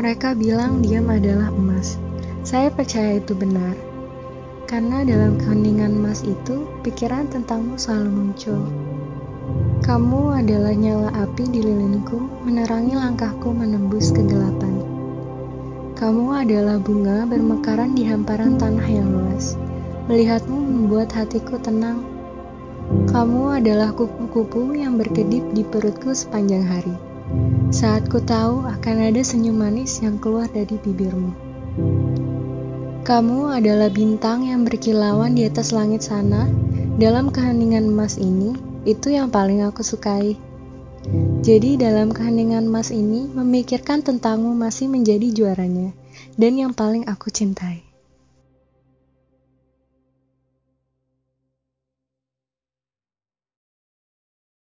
Mereka bilang diam adalah emas. Saya percaya itu benar. Karena dalam keheningan emas itu, pikiran tentangmu selalu muncul. Kamu adalah nyala api di lilinku, menerangi langkahku menembus kegelapan. Kamu adalah bunga bermekaran di hamparan tanah yang luas. Melihatmu membuat hatiku tenang. Kamu adalah kupu-kupu yang berkedip di perutku sepanjang hari. Saat ku tahu akan ada senyum manis yang keluar dari bibirmu. Kamu adalah bintang yang berkilauan di atas langit sana. Dalam keheningan emas ini, itu yang paling aku sukai. Jadi dalam keheningan emas ini, memikirkan tentangmu masih menjadi juaranya, dan yang paling aku cintai.